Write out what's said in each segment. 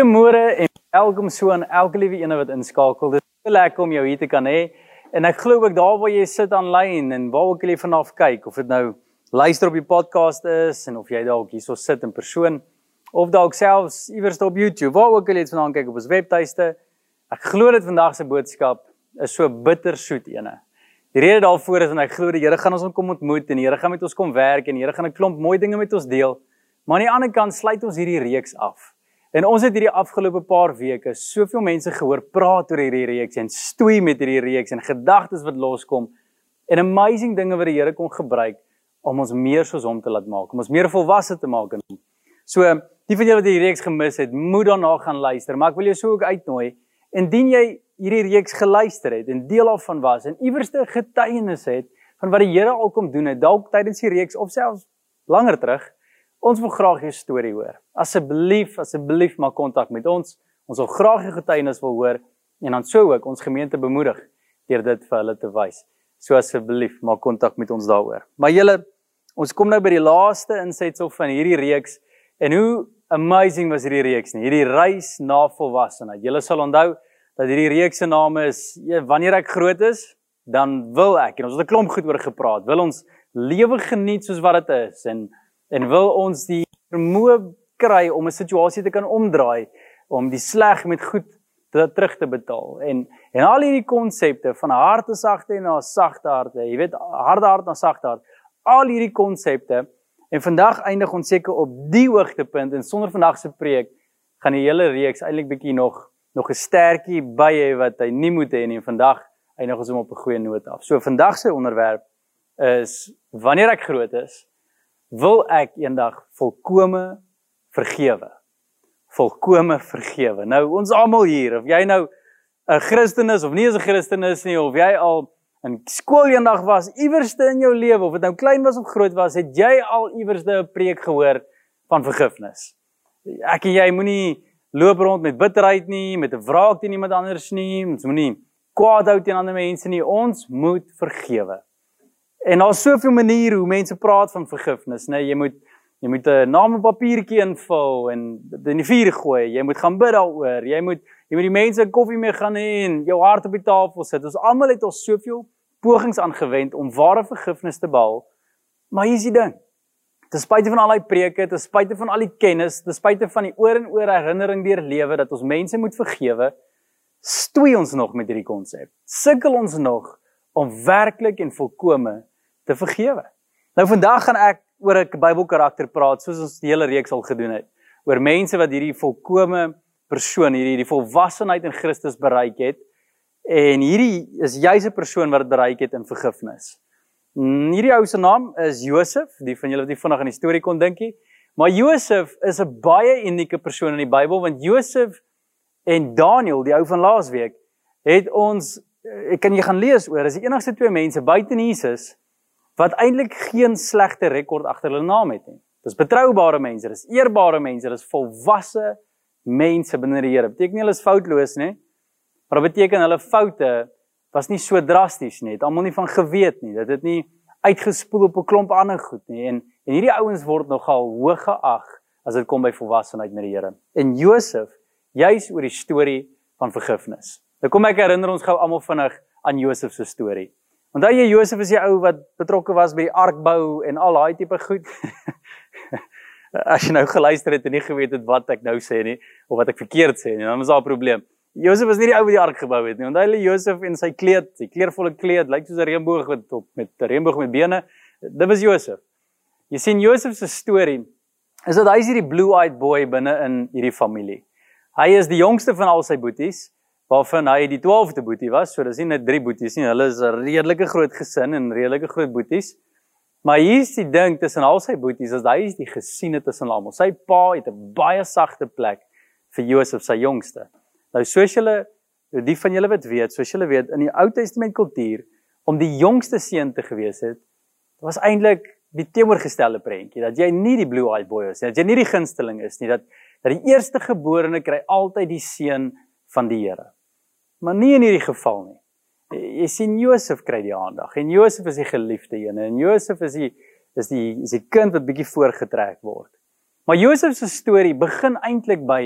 Goeiemôre en welkom so aan elke liewe ene wat inskakel. Dit is so lekker om jou hier te kan hê. En ek glo ook daar waar jy sit aanlyn en waar ook jy vanaf kyk, of dit nou luister op die podcast is en of jy dalk hierso sit in persoon of dalk selfs iewers op YouTube, waar ook jy dit vandaan kyk op ons webtuiste. Ek glo dit vandag se boodskap is so bittersoet ene. Die rede daarvoor is en ek glo die Here gaan ons kom ontmoet en die Here gaan met ons kom werk en die Here gaan 'n klomp mooi dinge met ons deel. Maar aan die ander kant sluit ons hierdie reeks af. En ons het hierdie afgelope paar weke soveel mense gehoor praat oor hierdie reeks en stoei met hierdie reeks en gedagtes wat loskom en amazing dinge wat die Here kon gebruik om ons meer soos hom te laat maak, om ons meer volwasse te maak in hom. So, die van julle wat hierdie reeks gemis het, moet daarna gaan luister, maar ek wil jou so ook uitnooi indien jy hierdie reeks geluister het en deel daarvan was en iewerste getuienis het van wat die Here al kom doen het, dalk tydens die reeks of selfs langer terug, Ons wil graag jou storie hoor. Asseblief, asseblief maak kontak met ons. Ons wil graag jou getuienis wil hoor en dan sou ook ons gemeente bemoedig deur dit vir hulle te wys. So asseblief maak kontak met ons daaroor. Maar julle, ons kom nou by die laaste insetsel van hierdie reeks en hoe amazing was hierdie reeks nie. Hierdie reis na volwassenheid. Julle sal onthou dat hierdie reeks se naam is wanneer ek groot is, dan wil ek en ons het 'n klomp goed oor gepraat. Wil ons lewe geniet soos wat dit is en en wil ons die vermoë kry om 'n situasie te kan omdraai om die sleg met goed te terug te betaal. En en al hierdie konsepte van harte sagte na sagte harte jy weet harde hart na sagte hart al hierdie konsepte en vandag eindig ons seker op die hoogtepunt en sonder vandag se preek gaan die hele reeks eintlik bietjie nog nog 'n sterkie by hê wat hy nie moet hê nie vandag eindig ons hom op 'n goeie noot af. So vandag se onderwerp is wanneer ek groot is wil ek eendag volkome vergewe. Volkome vergewe. Nou ons almal hier, of jy nou 'n Christen is of nie 'n Christen is nie, of jy al in skool eendag was, iewerste in jou lewe, of dit nou klein was of groot was, het jy al iewerste 'n preek gehoor van vergifnis. Ek en jy moenie loop rond met bitterheid nie, met 'n wraak teen iemand anders nie, ons moenie kwaad hou teen ander mense nie. Ons moet vergewe. En daar's soveel maniere hoe mense praat van vergifnis, né? Nee, jy moet jy moet 'n naam op papiertjie invul en in die vuur gooi. Jy moet gaan bid daaroor. Jy moet jy moet die mense koffie mee gaan hê en jou hart op die tafel sit. Ons almal het ons soveel pogings aangewend om ware vergifnis te behaal. Maar hier is die ding. Ten spyte van al daai preke, ten spyte van al die kennis, ten spyte van die oor en oor herinnering deur lewe dat ons mense moet vergewe, stoei ons nog met hierdie konsep. Sukkel ons nog om werklik en volkome te vergewe. Nou vandag gaan ek oor 'n Bybelkarakter praat soos ons die hele reeks al gedoen het. Oor mense wat hierdie volkomme persoon, hierdie die volwassenheid in Christus bereik het. En hierdie is juis 'n persoon wat dit bereik het in vergifnis. Mm, hierdie ou se naam is Josef, die van julle wat nie vinnig aan die storie kon dink nie. Maar Josef is 'n baie unieke persoon in die Bybel want Josef en Daniël, die ou van laasweek, het ons ek kan jy gaan lees oor, is die enigste twee mense buite Jesus wat eintlik geen slegte rekord agter hulle naam het nie. Dis betroubare mense, dis eerbare mense, dis volwasse mense binne die Here. Beteken nie hulle is foutloos nie, maar dit beteken hulle foute was nie so drasties nie. Het almal nie van geweet nie. Dit het nie uitgespoel op 'n klomp ander goed nie. En en hierdie ouens word nogal hoog geag as dit kom by volwassenheid met die Here. En Josef, juis oor die storie van vergifnis. Nou kom ek herinner ons gou almal vinnig aan Josef se storie. Onthou jy Josef is die ou wat betrokke was by die arkbou en al daai tipe goed. As jy nou geluister het en nie geweet het wat ek nou sê nie of wat ek verkeerd sê nie, dan is daar 'n probleem. Josef was nie die ou wat die ark gebou het nie. Onthou jy Josef en sy kleed, sy kleurvolle kleed, lyk soos 'n reënboog wat op met 'n reënboog met bene. Dit was Josef. Jy sien Josef se storie is dat hy is hierdie blue-eyed boy binne in hierdie familie. Hy is die jongste van al sy boeties waarvan hy die 12de boetie was. So dis nie net drie boeties nie, hulle is 'n redelike groot gesin en redelike groot boeties. Maar hier is die ding tussen al sy boeties, is hy is die gesiene tussen almal. Sy pa het 'n baie sagte plek vir Josef, sy jongste. Nou soos julle die van julle wat weet, soos julle weet in die Ou Testament kultuur om die jongste seun te gewees het, was eintlik die teenoorgestelde prentjie dat jy nie die blue-eyed boy is nie, dat jy nie die gunsteling is nie, dat dat die eerste geborene kry altyd die seën van die Here. Maar nie in hierdie geval nie jy sien Josef kry die aandag en Josef is die geliefde een en Josef is die is die is die kind wat bietjie voorgetrek word. Maar Josef se storie begin eintlik by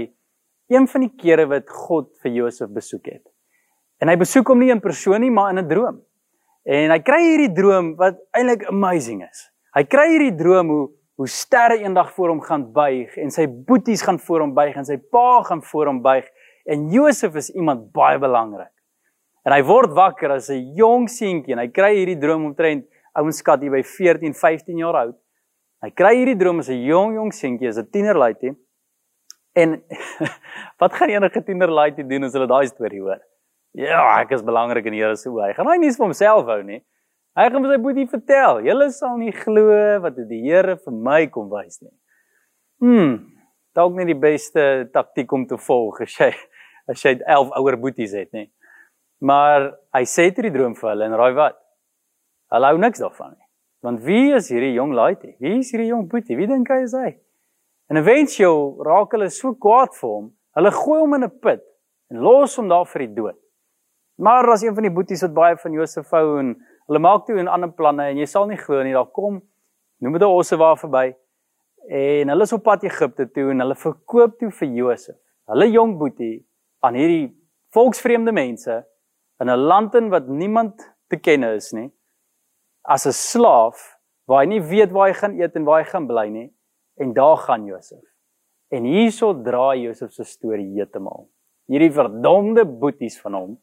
een van die kere wat God vir Josef besoek het. En hy besoek hom nie in persoon nie, maar in 'n droom. En hy kry hierdie droom wat eintlik amazing is. Hy kry hierdie droom hoe hoe sterre eendag voor hom gaan buig en sy boeties gaan voor hom buig en sy pa gaan voor hom buig en Josef is iemand baie belangrik. En hy word wakker as 'n jong seentjie en hy kry hierdie droom omtrent ouens skat hier by 14, 15 jaar oud. Hy kry hierdie droom as 'n jong jong seentjie, as 'n tienerlaaitjie. En wat gaan enige tienerlaaitjie doen as hulle daai storie hoor? Ja, ek is belangrik in die Here se oë. Hy gaan hy nie vir homself hou nie. Hy gaan vir sy boetie vertel. Julle sal nie glo wat die Here vir my kom wys nie. Hm, dalk nie die beste taktik om te volg as jy as jy 11 ouer boeties het nie. Maar hy sê dit die droom vir hulle en raai wat? Hulle hou niks daarvan nie. Want wie is hierdie jong laaitjie? Wie is hierdie jong boetie? Wie dink hy is hy? En eventueel raak hulle so kwaad vir hom. Hulle gooi hom in 'n put en los hom daar vir die dood. Maar as een van die boeties wat baie van Josef hou en hulle maak toe 'n ander planne en jy sal nie glo nie, daar kom noem dit 'n osse waar verby en hulle is op pad Egipte toe en hulle verkoop toe vir Josef. Hulle jong boetie aan hierdie volksvreemde mense in 'n land in wat niemand te ken is nie as 'n slaaf waar hy nie weet waar hy gaan eet en waar hy gaan bly nie en daar gaan Josef. En hierso draai Josef se storie heeltemal. Hierdie verdomde boeties van hom.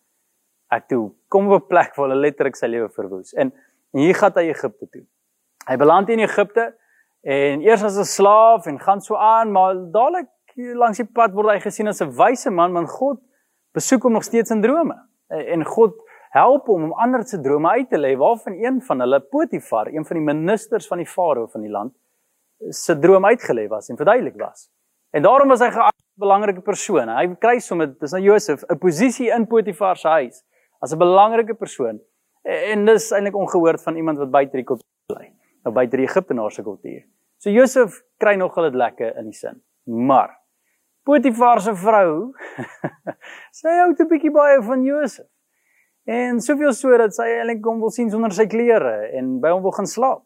Ek toe kom op 'n plek waar hulle letterlik sy lewe verwoes. En, en hier gaan hy Egipte toe. Hy beland in Egipte en eers as 'n slaaf en gaan so aan maar dadelik langs die pad word hy gesien as 'n wyse man want God besoek hom nog steeds in drome Eh, en God help hom om ander se drome uit te lê waarvan een van hulle Potifar, een van die ministers van die farao van die land, se droom uitgelê was en verduidelik was. En daarom was hy 'n belangrike persoon. Hy kry sommer dis nou Josef 'n posisie in Potifar se huis as 'n belangrike persoon. En dis eintlik ongehoord van iemand wat buite die kultuur bly, nou buite die Egiptenaarse kultuur. So Josef kry nogal dit lekker in die sin. Maar Potifar se vrou sy hou 'n bietjie baie van Josef. En soveel so dat sy eintlik hom wil sien sonder sy klere en by hom wil gaan slaap.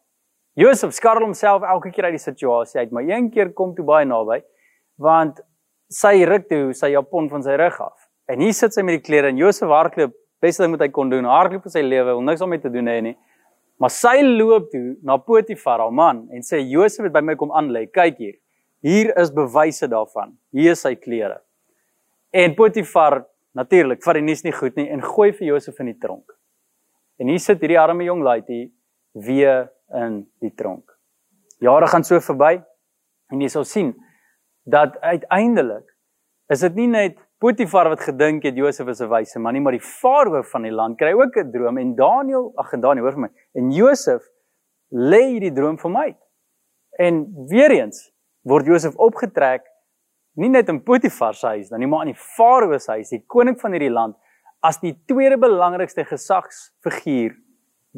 Josef skarrel homself elke keer uit die situasie uit, maar een keer kom toe baie naby want sy ruk toe sy japon van sy rug af. En hier sit sy met die klere en Josef hardloop, beste ding wat hy kon doen, hardloop vir sy lewe, wil niks daarmee te doen hê nie. Maar sy loop toe na Potifar, haar man, en sê Josef het by my kom aanlê. Kyk hier. Hier is bewyse daarvan. Hier is sy klere. En Potifar natuurlik vat die nuus nie goed nie en gooi vir Josef in die tronk. En hier sit hierdie arme jong laaitjie weer in die tronk. Jare gaan so verby en jy sal sien dat uiteindelik is dit nie net Potifar wat gedink het Josef is 'n wyse man nie, maar die farao van die land kry ook 'n droom en Daniël, ag en Daniël hoor vir my. En Josef lê hierdie droom vir my. En weer eens word Josef opgetrek nie net in Potifar se huis dan nie, maar in die farao se huis, die koning van hierdie land as die tweede belangrikste gesagsfiguur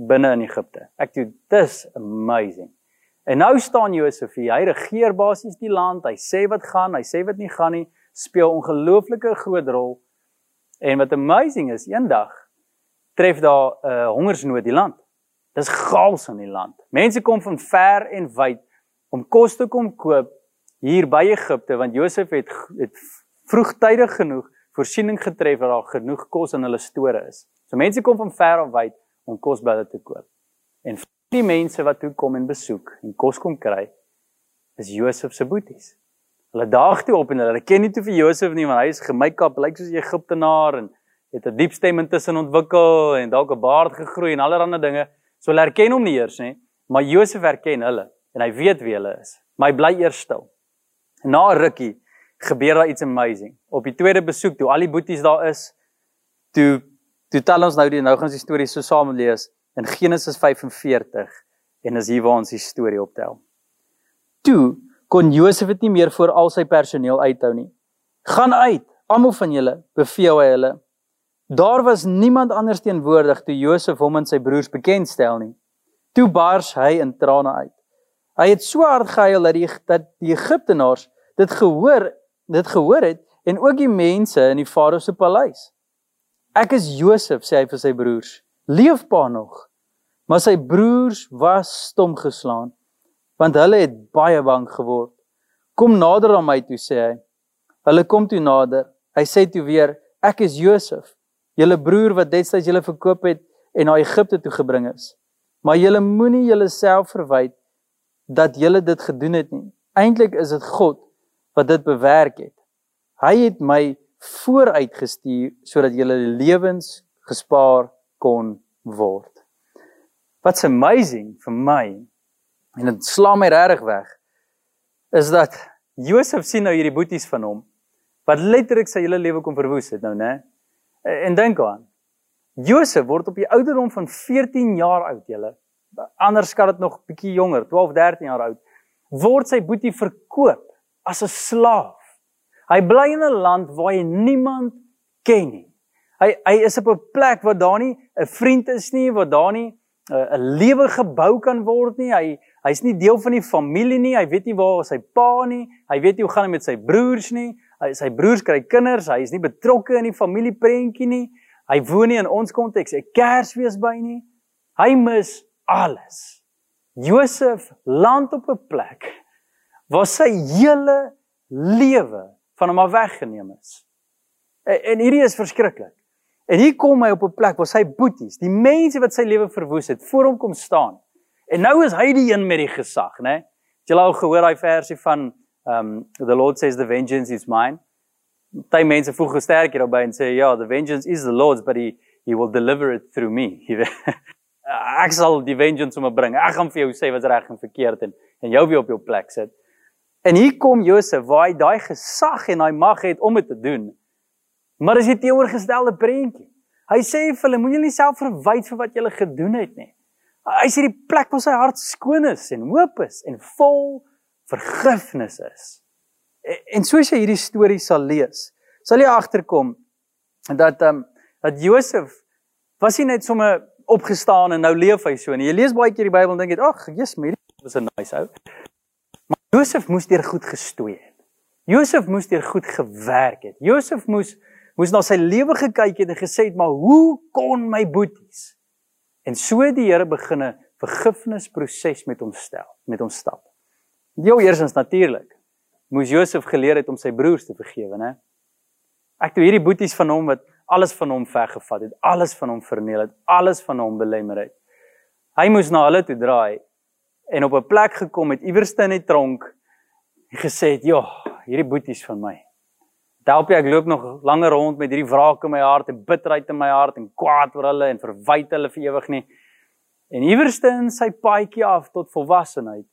binne in Egipte. Ek dink dis amazing. En nou staan Josef hier, hy regeer basies die land. Hy sê wat gaan, hy sê wat nie gaan nie, speel ongelooflike groot rol. En wat amazing is, eendag tref daar 'n uh, hongersnood die land. Dis gaals in die land. Mense kom van ver en wyd om kos te kom koop hier by Egipte want Josef het het vroegtydig genoeg voorsiening getref dat daar genoeg kos in hulle store is. So mense kom van ver af wyd om kos by hulle te koop. En die mense wat toe kom en besoek en kos kom kry is Josef se boeties. Hulle daag toe op en hulle ken nie toe vir Josef nie want hy is gemake-up lyk soos 'n Egiptenaar en het 'n diep stem intussen ontwikkel en dalk 'n baard gegroei en allerlei dinge. So hulle herken hom nie eers nie, maar Josef herken hulle en hy weet wie hulle is. Maar hy bly eers stil. Na rukkie gebeur daar iets amazing. Op die tweede besoek toe al die boeties daar is, toe toe tel ons nou die nou gaan ons die storie so saam lees in Genesis 45 En dis hier waar ons die storie optel. Toe kon Josef dit nie meer vir al sy personeel uithou nie. Gaan uit, almal van julle, beveel hy hulle. Daar was niemand anders teenwoordig toe Josef hom aan sy broers bekendstel nie. Toe bars hy in trane uit. Hy het so hard gehuil dat die dat die Egiptenaars dit gehoor, dit gehoor het en ook die mense in die farao se paleis. Ek is Josef, sê hy vir sy broers. Leef pa nog. Maar sy broers was stom geslaan want hulle het baie bang geword. Kom nader aan my toe sê hy. Hulle kom toe nader. Hy sê toe weer, ek is Josef, julle broer wat destyds julle verkoop het en na Egipte toe gebring is. Maar julle moenie julleself verwyd dat julle dit gedoen het nie. Eintlik is dit God wat dit bewerk het. Hy het my vooruitgestuur sodat julle lewens gespaar kon word. What's amazing vir my en dit slaan my regtig weg is dat Josef sien nou hierdie boeties van hom wat letterlik sy hele lewe kom verwoes het nou nê. En dink aan. Josef word op die ouderdom van 14 jaar oud, julle. Anders skat dit nog bietjie jonger, 12, 13 jaar oud. Word sy boetie verkoop as 'n slaaf. Hy bly in 'n land waar hy niemand ken nie. Hy hy is op 'n plek waar daar nie 'n vriend is nie, waar daar nie 'n lewe gebou kan word nie. Hy hy's nie deel van die familie nie. Hy weet nie waar sy pa nie. Hy weet nie hoe gaan dit met sy broers nie. Hy sy broers kry kinders. Hy is nie betrokke in die familieprentjie nie. Hy woon nie in ons konteks 'n Kersfees by nie. Hy mis alles. Josef land op 'n plek waar sy hele lewe van hom af weggeneem is. En, en hierdie is verskriklik. En hier kom hy op 'n plek waar sy boeties, die mense wat sy lewe verwoes het, voor hom kom staan. En nou is hy die een met die gesag, né? Het julle al gehoor daai versie van um the Lord says the vengeance is mine? Party mense voeg gesterk hierby en sê ja, the vengeance is the Lord's, but he he will deliver it through me. ek sal die vengeance om bring. Ek gaan vir jou sê wat's reg en verkeerd en en jou weer op jou plek sit. En hier kom Josef waar hy daai gesag en daai mag het om dit te doen. Maar dis die teenoorgestelde prentjie. Hy sê vir hulle moenie jouself verwyd vir wat julle gedoen het nie. Hy sê die plek waar sy hart skoon is en hoop is en vol vergifnis is. En, en soos jy hierdie storie sal lees, sal jy agterkom dat ehm um, dat Josef was nie net sommer opgestaan en nou leef hy so nie. Jy lees baie keer die Bybel en dink jy, ag, Jesus, maar hierdie was 'n nice ou. Josef moes deur goed gestoei het. Josef moes deur goed gewerk het. Josef moes moes na sy lewe gekyk het en gesê het, "Maar hoe kon my boeties?" En so het die Here begin 'n vergifnisproses met hom stel, met hom stap. Jou eersins natuurlik moes Josef geleer het om sy broers te vergewe, né? Ek toe hierdie boeties van hom wat alles van hom weggevat het, alles van hom verniel het, alles van hom belemmer het. Hy moes na hulle toe draai en op 'n plek gekom het iewers in die tronk en gesê het, "Ja, hierdie boeties van my. Dalk ek loop nog langer rond met hierdie wraak in my hart en bitterheid in my hart en kwaad oor hulle en verwyd hulle vir ewig nie." En iewers in sy paadjie af tot volwassenheid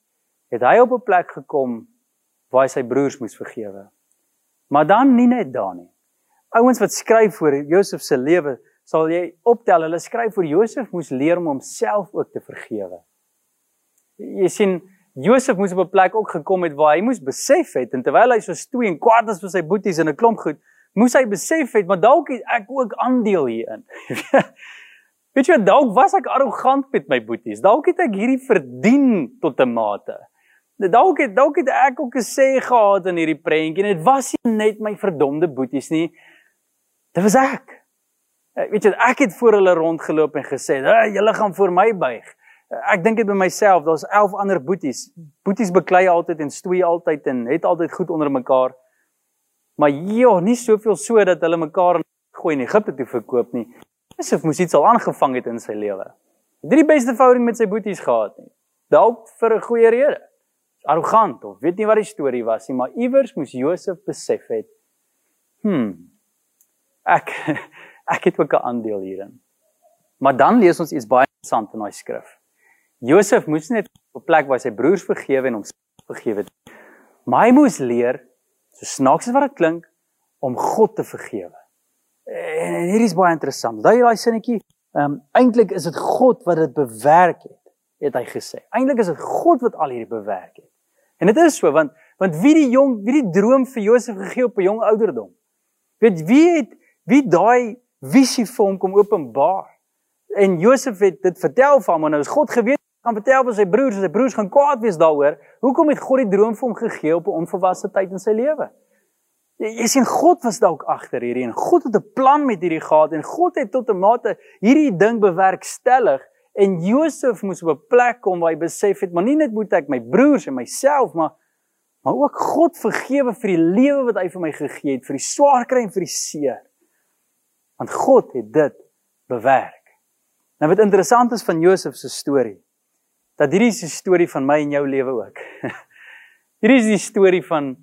het hy op 'n plek gekom waar hy sy broers moes vergewe. Maar dan nie net daar nie. Ouens wat skryf oor Josef se lewe, sal jy optel, hulle skryf oor Josef moes leer om homself ook te vergewe jy sien Josef moes op 'n plek ook gekom het waar hy moes besef het en terwyl hy so stoei en kwaad was vir sy boeties en 'n klomp goed, moes hy besef het maar dalk het ek ook aandeel hierin. Weet jy, dalk was ek arrogant met my boeties. Dalk het ek hierdie verdien tot 'n mate. Dalk het dalk het ek ook 'n sê gehad in hierdie prentjie en dit was nie net my verdomde boeties nie. Dit was ek. Weet jy, ek het voor hulle rondgeloop en gesê, "Hey, julle gaan voor my buig." ek dink dit by myself, daar's 11 ander boeties. Boeties beklei altyd en stoei altyd en het altyd goed onder mekaar. Maar ja, nie soveel so dat hulle mekaar gooi in Egipte toe verkoop nie. Josef moes iets al aangevang het in sy lewe. Het nie die beste verhouding met sy boeties gehad nie. Dalk vir 'n goeie rede. Arrogant of weet nie wat die storie was nie, maar iewers moes Josef besef het, hm, ek ek het ook 'n aandeel hierin. Maar dan lees ons iets baie interessant in daai skrif. Josef moes net op 'n plek waar sy broers vergewe en homself vergewe het. Maar hy moes leer, so snaaks as wat dit klink, om God te vergewe. En hierdie is baie interessant. Daai daai sinnetjie, ehm um, eintlik is dit God wat dit bewerk het. het hy gesê. Eintlik is dit God wat al hierdie bewerk het. En dit is so want want wie die jong wie die droom vir Josef gegee op 'n jong ouderdom. Weet wie het wie daai visie vir hom kom openbaar? En Josef het dit vertel van hom en nou is God geweet gaan vertel vir sy broers sy broers gaan kwaad wees daaroor. Hoekom het God die droom vir hom gegee op 'n onvolwasse tyd in sy lewe? Jy sien God was dalk agter hierdie en God het 'n plan met hierdie gehad en God het tot 'n mate hierdie ding bewerkstellig En Josef moes op 'n plek kom waar hy besef het, maar nie net moet ek my broers en myself, maar maar ook God vergewe vir die lewe wat hy vir my gegee het, vir die swaar kry en vir die seer. Want God het dit bewerk. Nou wat interessant is van Josef se storie, dat hierdie is 'n storie van my en jou lewe ook. hierdie is die storie van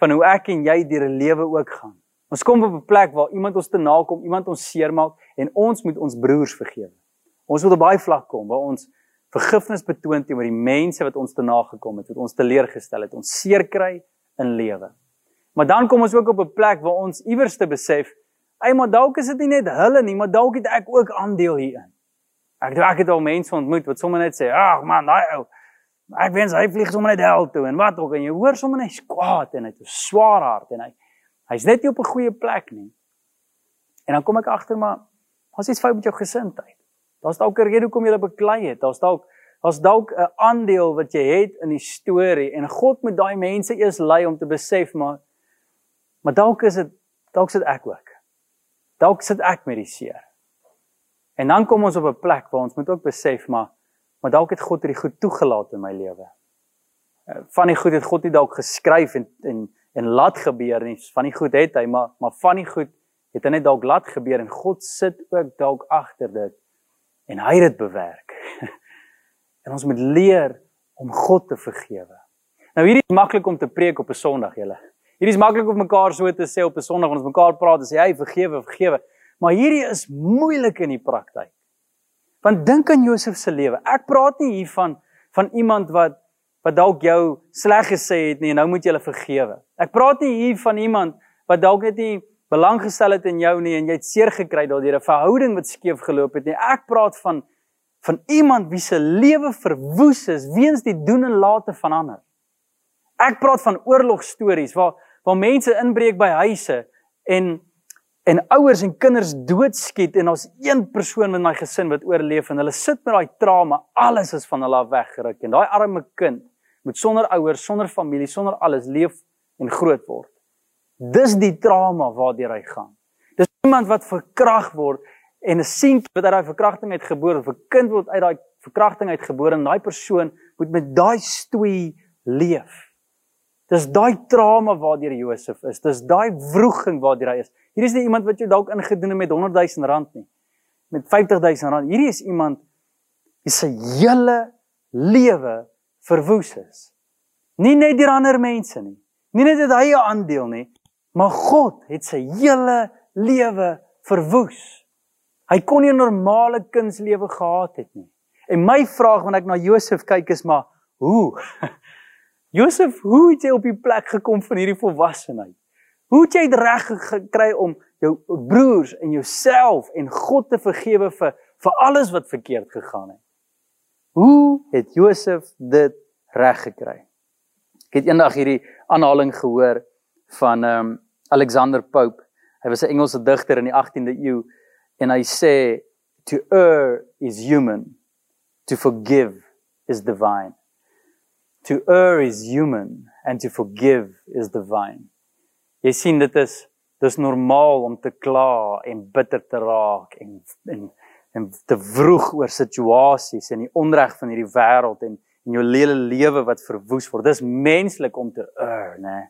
van hoe ek en jy deur 'n lewe ook gaan. Ons kom op 'n plek waar iemand ons te nakom, iemand ons seermaak en ons moet ons broers vergewe. Ons moet op baie vlak kom waar ons vergifnis betoon teenoor die mense wat ons te nagekom het, wat ons teleurgestel het, ons seer kry in lewe. Maar dan kom ons ook op 'n plek waar ons iewers te besef, "Ey, maar dalk is dit nie net hulle nie, maar dalk het ek ook aandeel hierin." Ek dink ek het al mense ontmoet wat sommer net sê, "Ag man, daai ou, ek wens hy vlieg sommer net hel toe en wat ook en jy hoor sommer net kwaad en hy het 'n swaar hart en hy hy's net nie op 'n goeie plek nie." En dan kom ek agter maar, "Wat is fout met jou gesindheid?" Daar's dalk 'n rede hoekom jy beklei het. Daar's dalk daar's dalk 'n aandeel wat jy het in die storie en God moet daai mense eers lei om te besef maar maar dalk is dit dalk sit ek ook. Dalk sit ek met die seer. En dan kom ons op 'n plek waar ons moet ook besef maar maar dalk het God hierdie goed toegelaat in my lewe. Eh, van die goed het God nie dalk geskryf en en en laat gebeur nie. Van die goed het hy maar maar van die goed het hy net dalk laat gebeur en God sit ook dalk agter dit en hy het dit bewerk. en ons moet leer om God te vergewe. Nou hierdie is maklik om te preek op 'n Sondag, julle. Hierdie is maklik om mekaar so te sê op 'n Sondag wanneer ons mekaar praat en sê hy vergewe, vergewe. Maar hierdie is moeilik in die praktyk. Want dink aan Josef se lewe. Ek praat nie hier van van iemand wat wat dalk jou sleg gesê het nie en nou moet jy hulle vergewe. Ek praat nie hier van iemand wat dalk net nie belang gestel het in jou nie en jy het seer gekry daardeur 'n verhouding wat skeef geloop het nie. Ek praat van van iemand wie se lewe verwoes is weens die doen en late van ander. Ek praat van oorlogstories waar waar mense inbreek by huise en en ouers en kinders doodskiet en ons een persoon in my gesin wat oorleef en hulle sit met daai trauma, alles is van hulle af weggeruk en daai arme kind moet sonder ouers, sonder familie, sonder alles leef en groot word. Dis die trauma waardeur hy gaan. Dis iemand wat verkrag word en 'n seentjie wat uit daai verkrachting uitgebore word, 'n kind word uit daai verkrachting uitgebore en daai persoon moet met daai stoei leef. Dis daai trauma waardeur Josef is. Dis daai wroging waardeur hy is. Hier is nie iemand wat jy dalk ingedoen het met 100 000 rand nie. Met 50 000 rand. Hierdie is iemand wie se hele lewe verwoes is. Nie net deur ander mense nie. Nie net dat hy 'n aandeel nie, Maar God het sy hele lewe verwoes. Hy kon nie 'n normale kindslewe gehad het nie. En my vraag wanneer ek na Josef kyk is maar hoe? Josef, hoe het jy op die plek gekom van hierdie volwassenheid? Hoe het jy dit reg gekry om jou broers en jouself en God te vergewe vir vir alles wat verkeerd gegaan het? Hoe het Josef dit reg gekry? Ek het eendag hierdie aanhaling gehoor van ehm um, Alexander Pope. Hy was 'n Engelse digter in die 18de eeu en hy sê to err is human, to forgive is divine. To err is human and to forgive is divine. Jy sien dit is dis normaal om te kla en bitter te raak en en en te vroeg oor situasies en die onreg van hierdie wêreld en en jou hele lewe wat verwoes word. Dis menslik om te err, né? Nee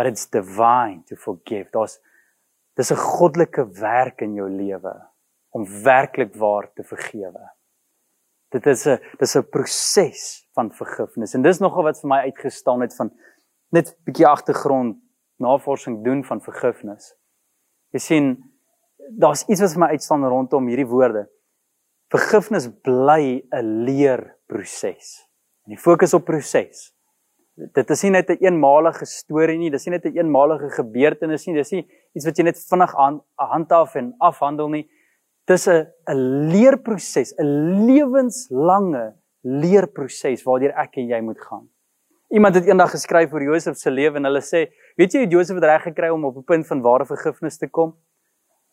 but it's divine to forgive. Daar's dis 'n goddelike werk in jou lewe om werklik waar te vergewe. Dit is 'n dis 'n proses van vergifnis en dis nogal wat vir my uitgestaan het van net 'n bietjie agtergrond navorsing doen van vergifnis. Jy sien daar's iets wat vir my uitstaan rondom hierdie woorde. Vergifnis bly 'n leerproses. En die fokus op proses dit is nie net 'n een eenmalige storie nie, dis nie net 'n een eenmalige gebeurtenis nie, dis nie iets wat jy net vinnig aan handhaaf en afhandel nie. Dis 'n 'n leerproses, 'n lewenslange leerproses waardeur ek en jy moet gaan. Iemand het eendag geskryf oor Josef se lewe en hulle sê, weet jy Josef het reg gekry om op 'n punt van ware vergifnis te kom?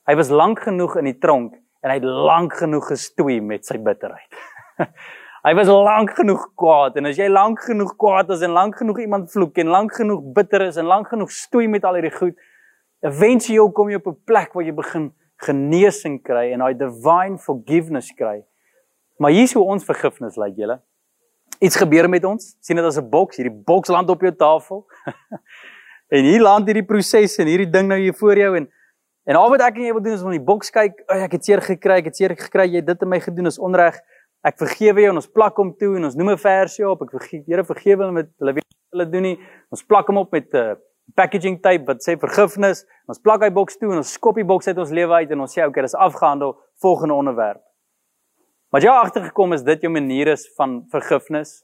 Hy was lank genoeg in die tronk en hy het lank genoeg gestoei met sy bitterheid. hy was lank genoeg kwaad en as jy lank genoeg kwaad is en lank genoeg iemand vloek en lank genoeg bitter is en lank genoeg stoei met al hierdie goed, eventueel kom jy op 'n plek waar jy begin genesing kry en daai divine forgiveness kry. Maar hier's hoe ons vergifnis lyk, julle. Iets gebeur met ons. sien dit as 'n boks, hierdie boks land op jou tafel. en hier land hierdie proses en hierdie ding nou hier voor jou en en al wat ek en jy wil doen is om in die boks kyk, oh, ek het seer gekry, ek het seer gekry, jy het dit in my gedoen, is onreg. Ek vergewe jou en ons plak hom toe en ons noem 'n versie op. Ek vergewe, Here vergewe hulle met hulle weet hulle doen nie. Ons plak hom op met 'n uh, packaging tape wat sê vergifnis. Ons plak hy boks toe en ons skop die boks uit ons lewe uit en ons sê okay, dis afgehandel, volgende onderwerp. Maar jy agtergekom is dit jou manier is van vergifnis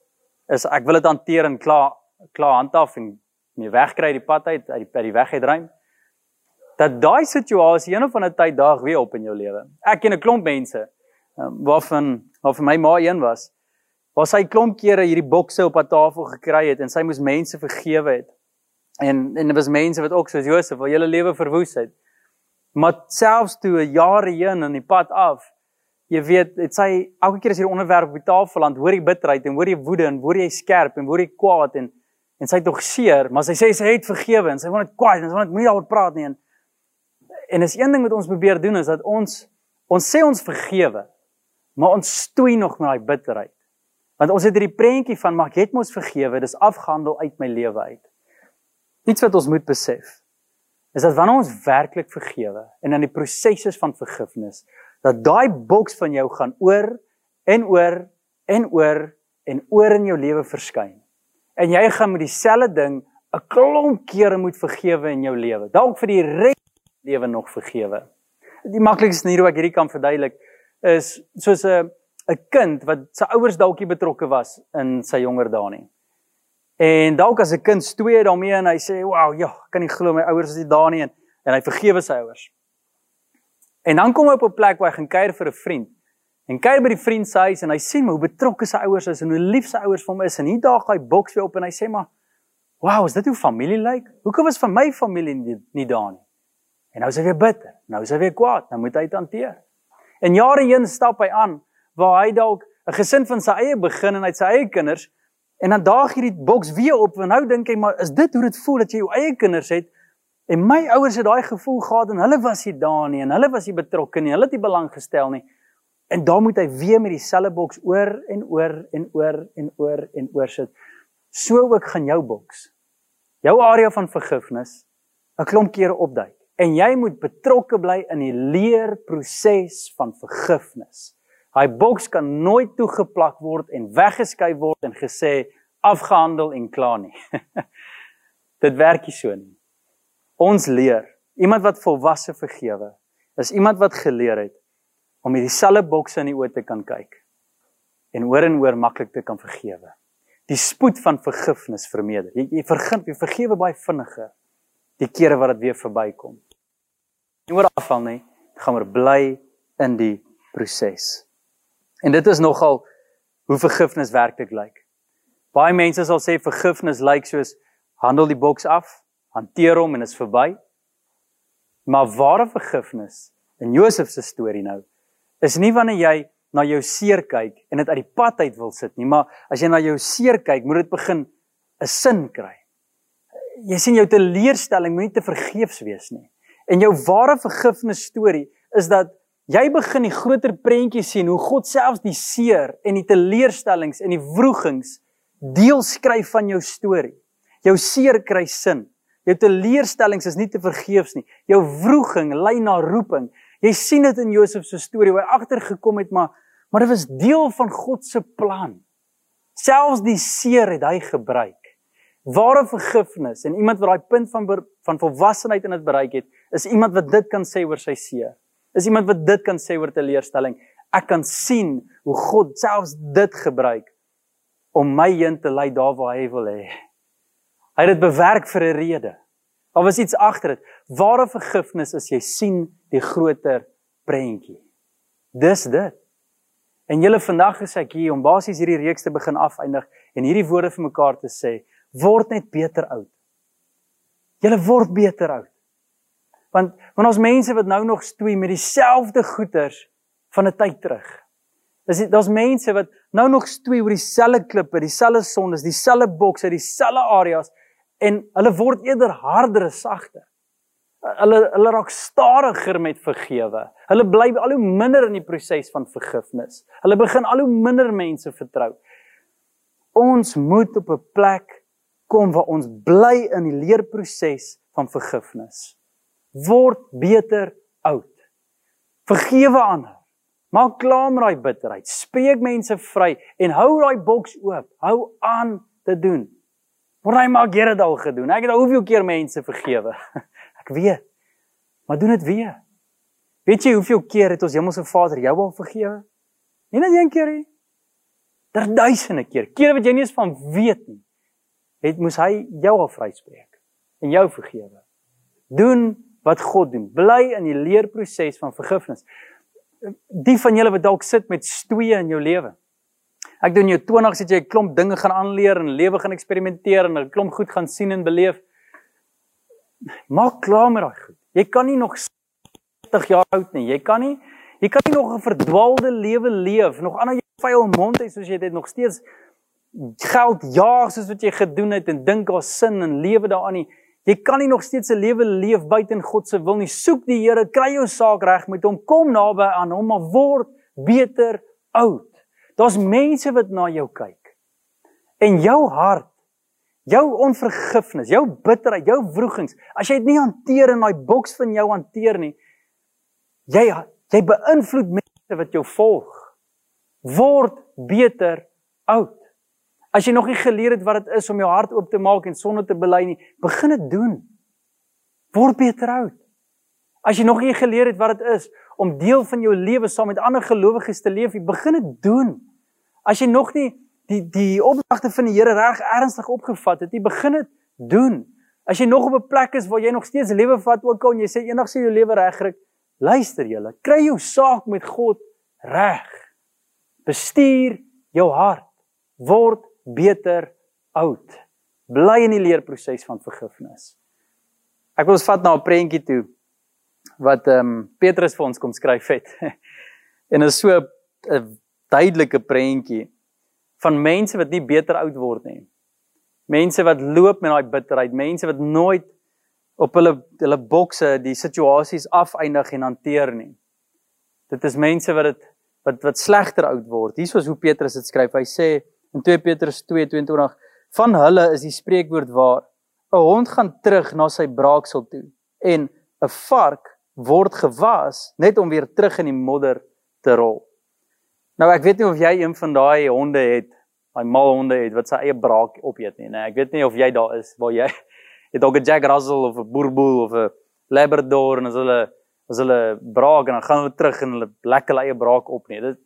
is ek wil dit hanteer en klaar klaar handhaaf en mee wegkry die pad uit uit die uit die weg uitruim. Dat daai situasie een of ander tyd daag weer op in jou lewe. Ek ken 'n klomp mense um, waarvan waarvan my ma een was. Waar sy klomp kere hierdie bokse op haar tafel gekry het en sy moes mense vergewe het. En en dit was mense wat ook soos Josef wil hele lewe verwoes het. Maar selfs toe 'n jare heen in die pad af, jy weet, dit sê elke keer as hier onderwerp op die tafel land, hoor jy bitterheid en hoor jy woede en hoor jy skerp en hoor jy kwaad en en sy tog seer, maar sy sê sy het vergewe en sy wil net kwaad en sy wil net moenie daaroor praat nie en en is een ding wat ons probeer doen is dat ons ons sê ons vergewe, maar ons stoei nog met daai bitterheid. Want ons het hierdie prentjie van maar ek het mos vergewe, dis afgehandel uit my lewe uit. Iets wat ons moet besef is dat wanneer ons werklik vergewe en in die prosesse van vergifnis dat daai boks van jou gaan oor en oor en oor en oor in jou lewe verskyn. En jy gaan met dieselfde ding 'n klomp kere moet vergewe in jou lewe. Dalk vir die res lewe nog vergewe. Die maklikste manier hoe ek hierdie kan verduidelik is soos 'n 'n kind wat sy ouers dalk nie betrokke was in sy jonger dae nie. En dalk as 'n kind stoei daarmee en hy sê, "Wow, ja, kan nie glo my ouers is nie daar nie." En, en hy vergewe sy ouers. En dan kom hy op 'n plek waar hy gaan kuier vir 'n vriend. En kuier by die vriend se huis en hy sien hoe betrokke sy ouers is en hoe lief sy ouers vir hom is en hier daag hy boks weer op en hy sê maar, "Wow, is dit hoe familie lyk? Hoekom was van my familie nie, nie daar nie?" En nou is hy weer bitter. Nou is hy weer kwaad. Nou moet hy dit hanteer. En jare heen stap hy aan waar hy dalk 'n gesin van sy eie begin en hy het sy eie kinders En dan daag hierdie boks weer op en nou dink hy maar is dit hoe dit voel dat jy jou eie kinders het? En my ouers het daai gevoel gehad en hulle was nie daar nie en hulle was nie betrokke nie. Hulle het nie belang gestel nie. En dan moet hy weer met dieselfde boks oor en oor en oor en oor en oor sit. So ook gaan jou boks. Jou area van vergifnis 'n klomp kere opduik en jy moet betrokke bly in die leerproses van vergifnis. Hy boks kan nooit toegeplak word en weggeskei word en gesê afgehandel en klaar nie. Dit werk nie so nie. Ons leer, iemand wat volwasse vergewe, is iemand wat geleer het om hierdie selfe boks in die oë te kan kyk en oor en oor maklik te kan vergewe. Die spoed van vergifnis vermeerder. Jy, jy vergif, jy vergewe baie vinniger die kere wat dit weer verbykom. Nie oor afval nie, gaan maar bly in die proses. En dit is nogal hoe vergifnis werklik lyk. Baie mense sal sê vergifnis lyk soos handel die boks af, hanteer hom en is verby. Maar ware vergifnis in Josef se storie nou is nie wanneer jy na jou seer kyk en dit uit die pad uit wil sit nie, maar as jy na jou seer kyk, moet dit begin 'n sin kry. Jy sien jou teleurstelling moenie te vergeefs wees nie. En jou ware vergifnis storie is dat Jy begin die groter prentjie sien hoe God selfs die seer en die teleurstellings en die wrogings deel skryf van jou storie. Jou seer kry sin. Jou teleurstellings is nie te vergeefs nie. Jou wroging lei na roeping. Jy sien dit in Josef se storie waar hy agtergekom het maar maar dit was deel van God se plan. Selfs die seer het hy gebruik. Ware vergifnis en iemand wat daai punt van van volwassenheid in dit bereik het, is iemand wat dit kan sê oor sy seer. Is iemand wat dit kan sê oor teleurstelling. Ek kan sien hoe God selfs dit gebruik om my heen te lei daar waar hy wil hê. Hy het dit bewerk vir 'n rede. Daar was iets agter dit. Ware vergifnis is jy sien die groter prentjie. Dis dit. En julle vandag is ek hier om basies hierdie reeks te begin afeindig en hierdie woorde vir mekaar te sê: word net beter oud. Julle word beter oud. Want want ons mense wat nou nog stoei met dieselfde goeters van 'n tyd terug. Dis daar's mense wat nou nog stoei oor dieselfde klippe, dieselfde sondes, dieselfde bokse, dieselfde areas en hulle word eerder harder as sagter. Hulle hulle raak stadiger met vergewe. Hulle bly al hoe minder in die proses van vergifnis. Hulle begin al hoe minder mense vertrou. Ons moet op 'n plek kom waar ons bly in die leerproses van vergifnis. Word beter oud. Vergewe ander. Maak klaar met daai bitterheid. Spreek mense vry en hou daai boks oop. Hou aan te doen. Wat hy maak Here dit al gedoen. Ek het al hoeveel keer mense vergewe. Ek weet. Maar doen dit weer. Weet jy hoeveel keer het ons Hemelse Vader jou al vergewe? Nie net een keer nie. Daar duisende keer. Kere wat jy nie eens van weet nie. Het moes hy jou al vryspreek en jou vergewe. Doen wat God doen. Bly in die leerproses van vergifnis. Die van julle wat dalk sit met stoeie in jou lewe. Ek doen jou 20s het jy 'n klomp dinge gaan aanleer en lewe gaan eksperimenteer en 'n klomp goed gaan sien en beleef. Maak klaar met daai goed. Jy kan nie nog 60 jaar oud nie. Jy kan nie jy kan nie nog 'n verdwaalde lewe leef, nog aan jou vuil mond hê soos jy dit nog steeds geld jaag soos wat jy gedoen het en dink daar sin en lewe daaraan nie. Jy kan nie nog steeds 'n lewe leef buite in God se wil nie. Soek die Here, kry jou saak reg met hom, kom naby aan hom, maar word beter oud. Daar's mense wat na jou kyk. En jou hart jou onvergifnis, jou bitterheid, jou wrogings, as jy dit nie hanteer in daai boks van jou hanteer nie, jy jy beïnvloed mense wat jou volg. Word beter oud. As jy nog nie geleer het wat dit is om jou hart oop te maak en sonde te bely nie, begin dit doen. Word beter oud. As jy nog nie geleer het wat dit is om deel van jou lewe saam met ander gelowiges te leef, begin dit doen. As jy nog nie die die opdragte van die Here reg ernstig opgevat het, jy begin dit doen. As jy nog op 'n plek is waar jy nog steeds lewe vat ook al en jy sê eendag sê jou lewe regryk, luister julle, kry jou saak met God reg. Bestuur jou hart. Word beter oud. Bly in die leerproses van vergifnis. Ek wil ons vat na 'n prentjie toe wat ehm um, Petrus vir ons kom skryf het. en is so 'n duidelike prentjie van mense wat nie beter oud word nie. Mense wat loop met daai bitterheid, mense wat nooit op hulle hulle bokse die situasies afeindig en hanteer nie. Dit is mense wat dit wat wat slegter oud word. Hier is hoe Petrus dit skryf. Hy sê in 2 Petrus 2:22 van hulle is die spreekwoord waar 'n hond gaan terug na sy braaksel toe en 'n vark word gewas net om weer terug in die modder te rol. Nou ek weet nie of jy een van daai honde het, daai mal honde het wat sy eie braak opeet nie, nee. Ek weet nie of jy daar is waar jy het dalk 'n Jack Russell of 'n Boerboel of 'n Labrador en as hulle as hulle braak en dan gaan hulle terug en hulle lekker eie braak op nie. Dit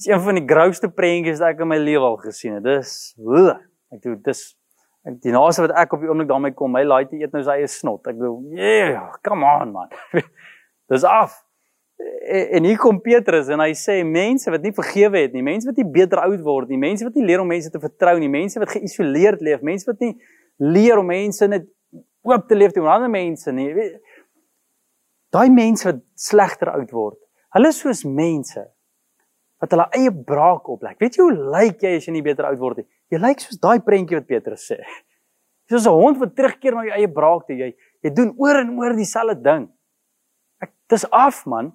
is een van die grouste prentjies wat ek in my lewe al gesien het. Dis hoe ek doen dis ek die naaste wat ek op die oomblik daarmee kom, hy laai te eet nou sy eie snot. Ek bedoel, yeah, come on man. dis af en hier kom Petrus en hy sê mense wat nie vergewe het nie, mense wat nie beter oud word nie, mense wat nie leer om mense te vertrou nie, mense wat geïsoleerd leef, mense wat nie leer om mense net oop te leef teenoor ander mense nie. Daai mense wat slegter oud word. Hulle is soos mense wat hulle eie braak oplek. Weet jy hoe lyk jy as jy nie beter oud word nie? Jy lyk soos daai prentjie wat Petrus sê. Jy's soos 'n hond wat terugkeer na jou eie braak toe. Jy jy doen oor en oor dieselfde ding. Ek dis af man.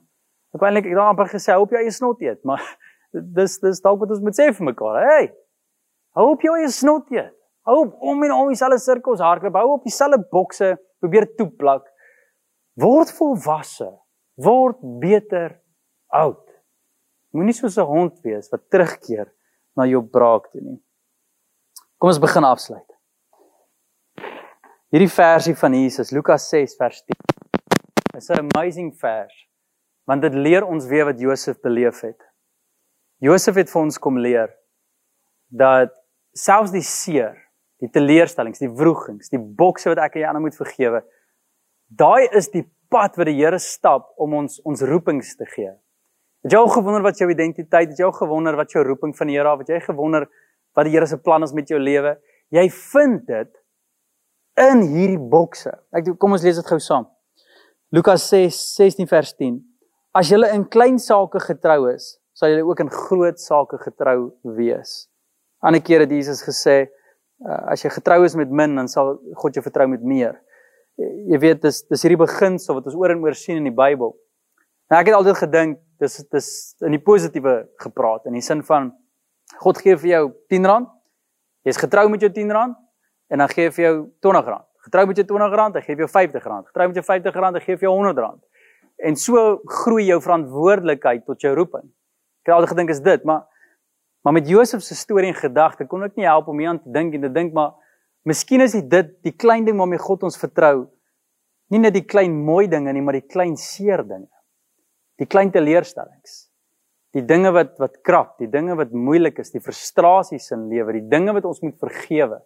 Ek wou eintlik daar amper gesê hou op jou eie snot eet, maar dis dis dalk wat ons moet sê vir mekaar. Hey. Hou op jou eie snot eet. Hou op om en om dieselfde sirkels hardloop. Hou op dieselfde bokse probeer toeplak. Word volwasse. Word beter oud. Moenie soos 'n hond wees wat terugkeer na jou braak toe nie. Kom ons begin afsluit. Hierdie versie van Jesus, Lukas 6 vers 10. Is 'n amazing vers want dit leer ons weer wat Josef beleef het. Josef het vir ons kom leer dat selfs die seer, die teleurstellings, die wrogings, die bokse wat ek aan jou moet vergewe, daai is die pad wat die Here stap om ons ons roepings te gee. Het jy al gewonder wat jou identiteit, het jy al gewonder wat jou roeping van die Here af, het jy gewonder wat die Here se plan is met jou lewe? Jy vind dit in hierdie bokse. Ek kom ons lees dit gou saam. Lukas 6:16 vers 10. As julle in klein sake getrou is, sal julle ook in groot sake getrou wees. Ander kere het Jesus gesê, uh, as jy getrou is met min, dan sal God jou vertrou met meer. Jy weet dis dis hierdie beginsel wat ons oor en oor sien in die Bybel. En ek het altyd gedink dis dis in die positiewe gepraat in die sin van God gee vir jou 10 rand. Jy's getrou met jou 10 rand en dan gee hy vir jou 20 rand. Getrou met jou 20 rand, hy gee vir jou 50 rand. Getrou met jou 50 rand, hy gee vir jou 100 rand. En so groei jou verantwoordelikheid tot jou roeping. Ek het altyd gedink is dit, maar maar met Josef se storie en gedagte kon ek nie help om hier aan te dink en te dink maar miskien is dit die klein ding waarmee God ons vertrou. Nie net die klein mooi dinge nie, maar die klein seer dinge die klein teleurstellings die dinge wat wat krap die dinge wat moeilik is die frustrasies in lewe die dinge wat ons moet vergewe.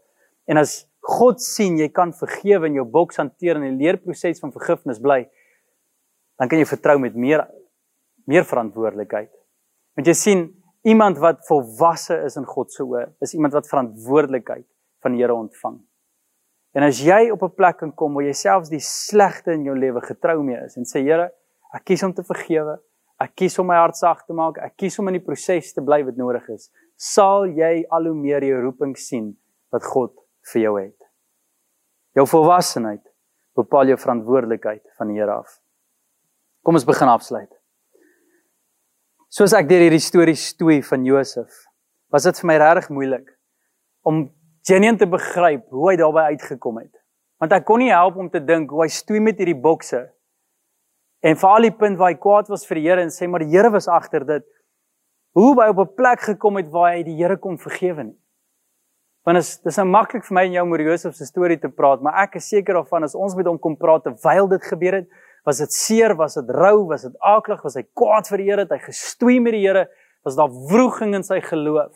En as God sien jy kan vergewe en jou boks hanteer in die leerproses van vergifnis bly dan kan jy vertrou met meer meer verantwoordelikheid. Want jy sien iemand wat volwasse is in God se oë is iemand wat verantwoordelikheid van die Here ontvang. En as jy op 'n plek kan kom waar jy selfs die slegte in jou lewe getrou mee is en sê Here Ek kies om te vergewe. Ek kies om my hart sag te maak. Ek kies om in die proses te bly wat nodig is. Sal jy al hoe meer jou roeping sien wat God vir jou het. Jou volwassenheid bepaal jou verantwoordelikheid van die Here af. Kom ons begin afsluit. Soos ek deur hierdie storie stoei van Josef, was dit vir my regtig moeilik om genuen te begryp hoe hy daarby uitgekom het. Want ek kon nie help om te dink hoe hy stoei met hierdie bokse En veral die punt waar hy kwaad was vir die Here en sê maar die Here was agter dit. Hoe hy op 'n plek gekom het waar hy die Here kon vergewe nie. Want is dis nou maklik vir my en jou om oor Josef se storie te praat, maar ek is seker daarvan as ons met hom kom praat terwyl dit gebeur het, was dit seer, was dit rou, was dit aaklig, was hy kwaad vir die Here, het hy gestoei met die Here, was daar wroging in sy geloof.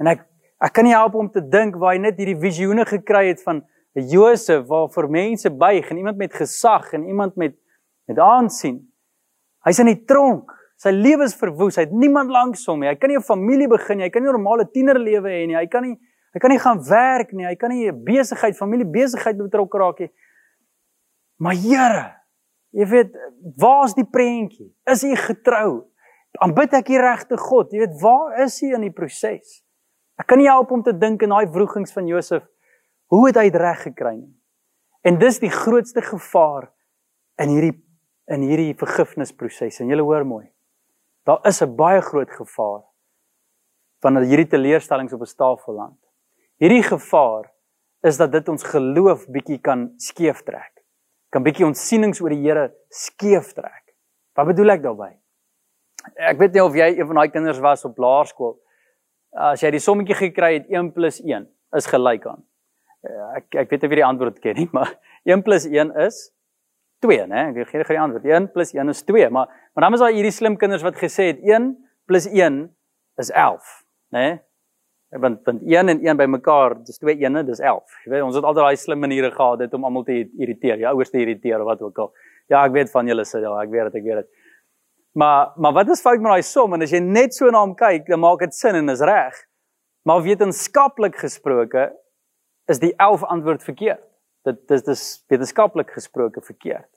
En ek ek kan nie help om te dink waar hy net hierdie visioene gekry het van 'n Josef waar vir mense buig en iemand met gesag en iemand met met aansien. Hy's in die tronk. Sy lewe is verwoes. Hy het niemand langs hom nie. Hy kan nie 'n familie begin nie. Hy kan nie 'n normale tienerlewe hê nie. Hy kan nie hy kan nie gaan werk nie. Hy kan nie 'n besigheid, familie besigheid betrokke raak nie. Maar Here, jy weet, waar's die prentjie? Is hy getrou? Aanbid ek die regte God? Jy weet, waar is hy in die proses? Ek kan nie help om te dink in daai wrogings van Josef. Hoe het hy dit reg gekry nie? En dis die grootste gevaar in hierdie in hierdie vergifnisproses en julle hoor mooi. Daar is 'n baie groot gevaar van hierdie teleurstellings op 'n tafel land. Hierdie gevaar is dat dit ons geloof bietjie kan skeef trek. Kan bietjie ons sienings oor die Here skeef trek. Wat bedoel ek daarmee? Ek weet nie of jy een van daai kinders was op laerskool. As jy die sommetjie gekry het 1 + 1 is gelyk aan. Ek ek weet nie wie die antwoord ken nie, maar 1 + 1 is 2, né? Ek gee die antwoord. 1 + 1 is 2, maar maar dan is daar hierdie slim kinders wat gesê het 1 + 1 is 11, né? Want want 1 en 1 bymekaar, dis 2 ene, dis 11. Jy weet, ons het altyd daai slim maniere gehad dit om almal te irriteer, jou ouers te irriteer of wat ook al. Ja, ek weet van julle sê ja, ek weet dit, ek weet dit. Maar maar wat is fout met daai som? En as jy net so na hom kyk, dan maak dit sin en is reg. Maar wetenskaplik gesproke is die 11 antwoord verkeerd. Dit dis dis wetenskaplik gesproke verkeerd.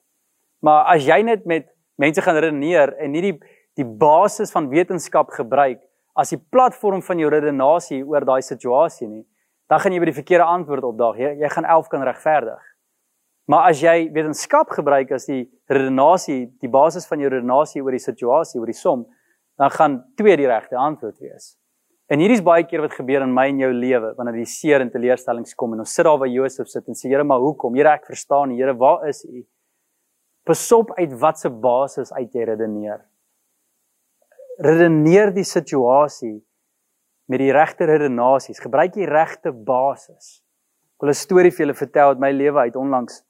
Maar as jy net met mense gaan redeneer en nie die die basis van wetenskap gebruik as die platform van jou redenasie oor daai situasie nie, dan gaan jy by die verkeerde antwoord opdaag. Jy, jy gaan 11 kan regverdig. Maar as jy wetenskap gebruik as die redenasie, die basis van jou redenasie oor die situasie, oor die som, dan gaan 2 die regte antwoord wees. En hierdie is baie keer wat gebeur in my en jou lewe wanneer die seer en teleurstellings kom en ons sit daar waar Josef sit en sê Here, maar hoekom? Here, ek verstaan nie. Here, waar is U? Besop uit watse basis uit jy redeneer. Redeneer die situasie met die regte redenasies. Gebruik die regte basis. Ek wil 'n storie vir julle vertel uit my lewe uit onlangs.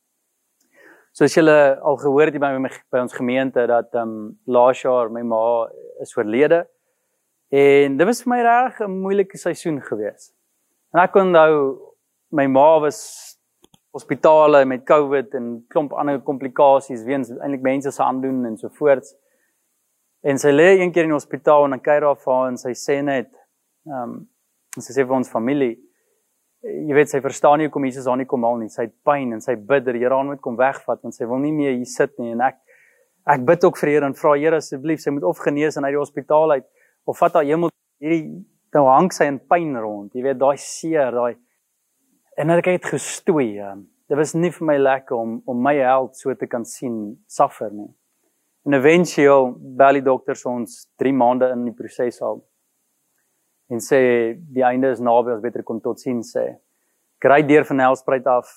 Soos julle al gehoor het by my by ons gemeente dat ehm um, laas jaar my ma is oorlede. En dit was vir my reg 'n moeilike seisoen gewees. En ek onthou my ma was hospitale met COVID en klomp ander komplikasies weens eintlik mense se aandoen en so voort. En sy lê een keer in die hospitaal en dan kyk daar vir haar en sy sê net ehm um, sy sê vir ons familie jy weet sy verstaan nie hoekom Jesus haar nie kom haal nie. Sy het pyn en sy bid dat die Here haar moet kom wegvat want sy wil nie meer hier sit nie en ek ek bid ook vir Here en vra Here asseblief sy moet of genees en uit die hospitaal uit of vat haar hemel hierdie nou hang sy in pyn rond. Jy weet daai seer, daai en dan ek het gestoei. Um, dit was nie vir my lekker om om my held so te kan sien suffer nie. En eventueel bel die dokters ons 3 maande in die proses al. En sê die einde is naby, ons beter kom tot sien sê. Kry deur van Helspruit af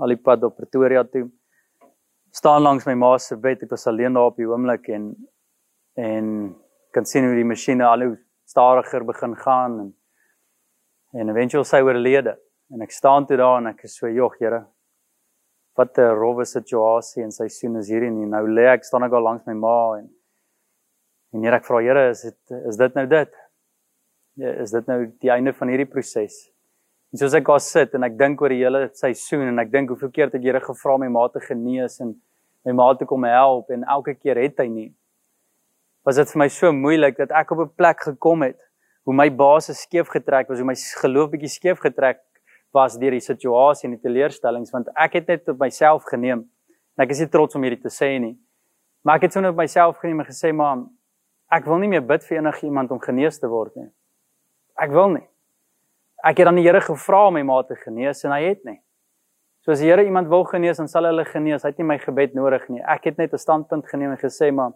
al die pad op Pretoria toe. staan langs my ma se bed, ek was alleen daar op die oomblik en en kan sien hoe die masjiene al hoe stadiger begin gaan en en eventueel sy oorlede. En ek staan toe daar en ek is so, "Jog, Here, wat 'n rowwe situasie en sy sien is hierdie en nou lê ek staan ek al langs my ma en en Here ek vra Here is dit is dit nou dit? Ja, is dit nou die einde van hierdie proses? En soos ek daar sit en ek dink oor die hele seisoen en ek dink hoeveel keer het ek Here gevra my ma te genees en my ma te kom help en elke keer het hy nie. Was dit vir my so moeilik dat ek op 'n plek gekom het hoe my basis skeef getrek was, hoe my geloof bietjie skeef getrek was deur die situasie en die teleurstellings want ek het net op myself geneem. En ek is nie trots om hierdie te sê nie. Maar ek het so net op myself geneem en gesê maar ek wil nie meer bid vir enigiemand om genees te word nie. Ek wil nie. Ek het aan die Here gevra om my ma te genees en hy het nie. So as die Here iemand wil genees dan sal hulle genees. Hy het nie my gebed nodig nie. Ek het net 'n standpunt geneem en gesê maar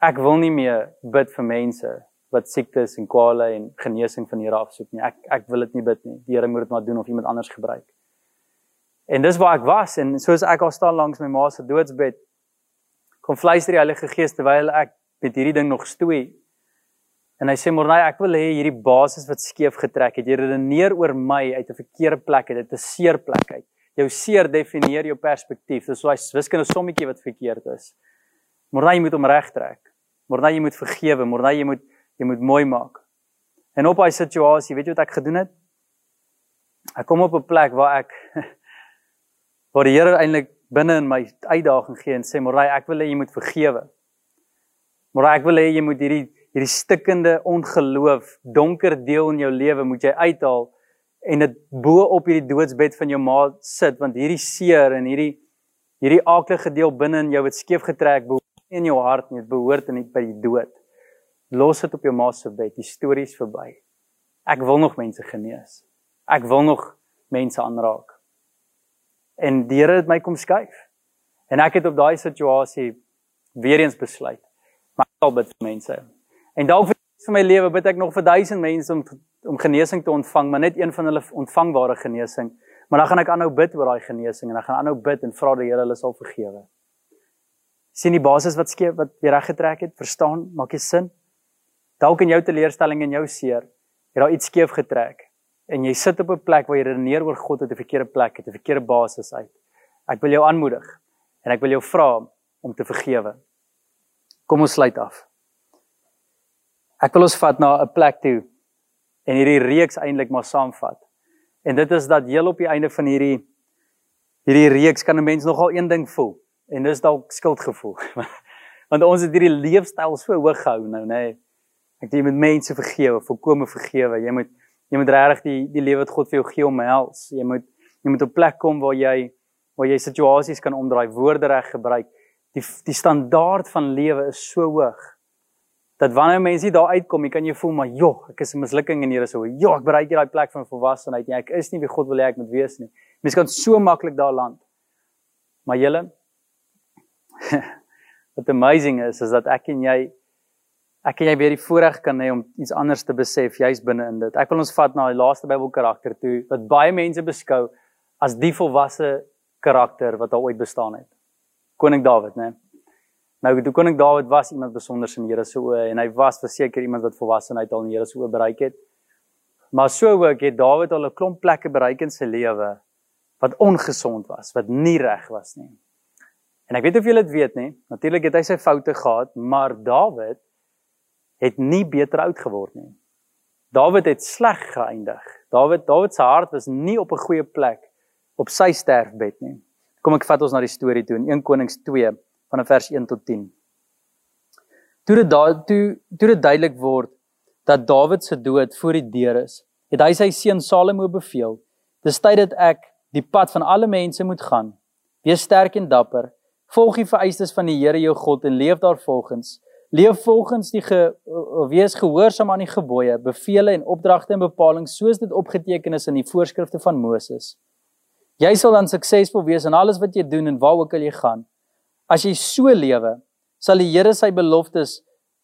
ek wil nie meer bid vir mense wat siektes en kwale en genesing van Here afsoek nie. Ek ek wil dit nie bid nie. Die Here moet dit maar doen of iemand anders gebruik. En dis waar ek was en soos ek al staan langs my ma se doodsbed kom fluister die Heilige Gees terwyl ek met hierdie ding nog stoei. En hy sê Mornay, ek wil hê hierdie basis wat skeef getrek het, jy redeneer oor my uit 'n verkeerde plek uit, uit 'n seer plek uit. Jou seer definieer jou perspektief. Dis so 'n wiskundige sommetjie wat verkeerd is. Mornay, moet hom regtrek. Mornay, jy moet vergewe. Mornay, jy moet jy moet mooi maak. En op daai situasie, weet jy wat ek gedoen het? Ek kom op 'n plek waar ek waar die Here eintlik binne in my uitdaging gee en sê, "Morai, ek wil hê jy moet vergewe." Morai, ek wil hê jy moet hierdie hierdie stikkende ongeloof, donker deel in jou lewe moet jy uithaal en dit bo op hierdie doodsbed van jou ma sit want hierdie seer en hierdie hierdie aaklige deel binne in jou wat skeef getrek behoort in jou hart nie, dit behoort in by die dood. Los dit op jou ma se bed. Die storie is verby. Ek wil nog mense genees. Ek wil nog mense aanraak. En die Here het my kom skuif. En ek het op daai situasie weer eens besluit. Maar sal bid vir mense. En dalk vir my lewe bid ek nog vir duisend mense om om genesing te ontvang, maar net een van hulle ontvangbare genesing. Maar dan gaan ek aanhou bid oor daai genesing en dan gaan aanhou bid en vra die Here hulle sal vergewe. Sien die basis wat skep wat jy reg getrek het, verstaan, maak jy sin? Dalk in jou teleurstelling en jou seer het daar iets skeef getrek en jy sit op 'n plek waar jy redeneer oor God uit 'n verkeerde plek, uit 'n verkeerde basis uit. Ek wil jou aanmoedig en ek wil jou vra om te vergewe. Kom ons sluit af. Ek wil ons vat na 'n plek toe en hierdie reeks eintlik maar saamvat. En dit is dat heel op die einde van hierdie hierdie reeks kan 'n mens nogal een ding voel en dis dalk skuldgevoel. Want ons het hierdie leefstyl so hoog gehou nou, nê. Nee. Ek jy moet mense vergewe, volkome vergewe. Jy moet jy moet regtig die die lewe wat God vir jou gee omhels. Jy moet jy moet op 'n plek kom waar jy waar jy situasies kan omdraai, woorde reg gebruik. Die die standaard van lewe is so hoog dat wanneer mense daar uitkom, jy kan jy voel maar, "Joh, ek is 'n mislukking en hier is so. Joh, ek bereik hier daai plek van volwassenheid nie. Ek is nie wie God wil hê ek moet wees nie." Mense kan so maklik daar land. Maar julle What amazing is is dat ek en jy ek en jy weer die voorreg kan hê om iets anders te besef juis binne in dit. Ek wil ons vat na die laaste Bybelkarakter toe wat baie mense beskou as die volwasse karakter wat al ooit bestaan het. Koning Dawid, né? Nou toe koning Dawid was iemand besonder in die Here se oë en hy was verseker iemand wat volwassenheid al in die Here se oë bereik het. Maar so ook het Dawid al 'n klomp plekke bereik in sy lewe wat ongesond was, wat nie reg was nie. En ek weet of julle dit weet, nê? Natuurlik het hy sy foute gehad, maar Dawid het nie beter oud geword nie. Dawid het sleg geëindig. Dawid Dawid se hart was nie op 'n goeie plek op sy sterfbed nie. Kom ek vat ons na die storie toe in 1 Konings 2 van vers 1 tot 10. toe dit daar toe toe dit duidelik word dat Dawid se dood voor die deur is, het hy sy seun Salomo beveel: "Dis tyd dat ek die pad van alle mense moet gaan. Wees sterk en dapper, volg die vereistes van die Here jou God en leef daarvolgens. Leef volgens die ge, wees gehoorsaam aan die gebooie, bevele en opdragte en bepalinge soos dit opgeteken is in die voorskrifte van Moses. Jy sal dan suksesvol wees in alles wat jy doen en waar ook al jy gaan. As jy so lewe, sal die Here sy beloftes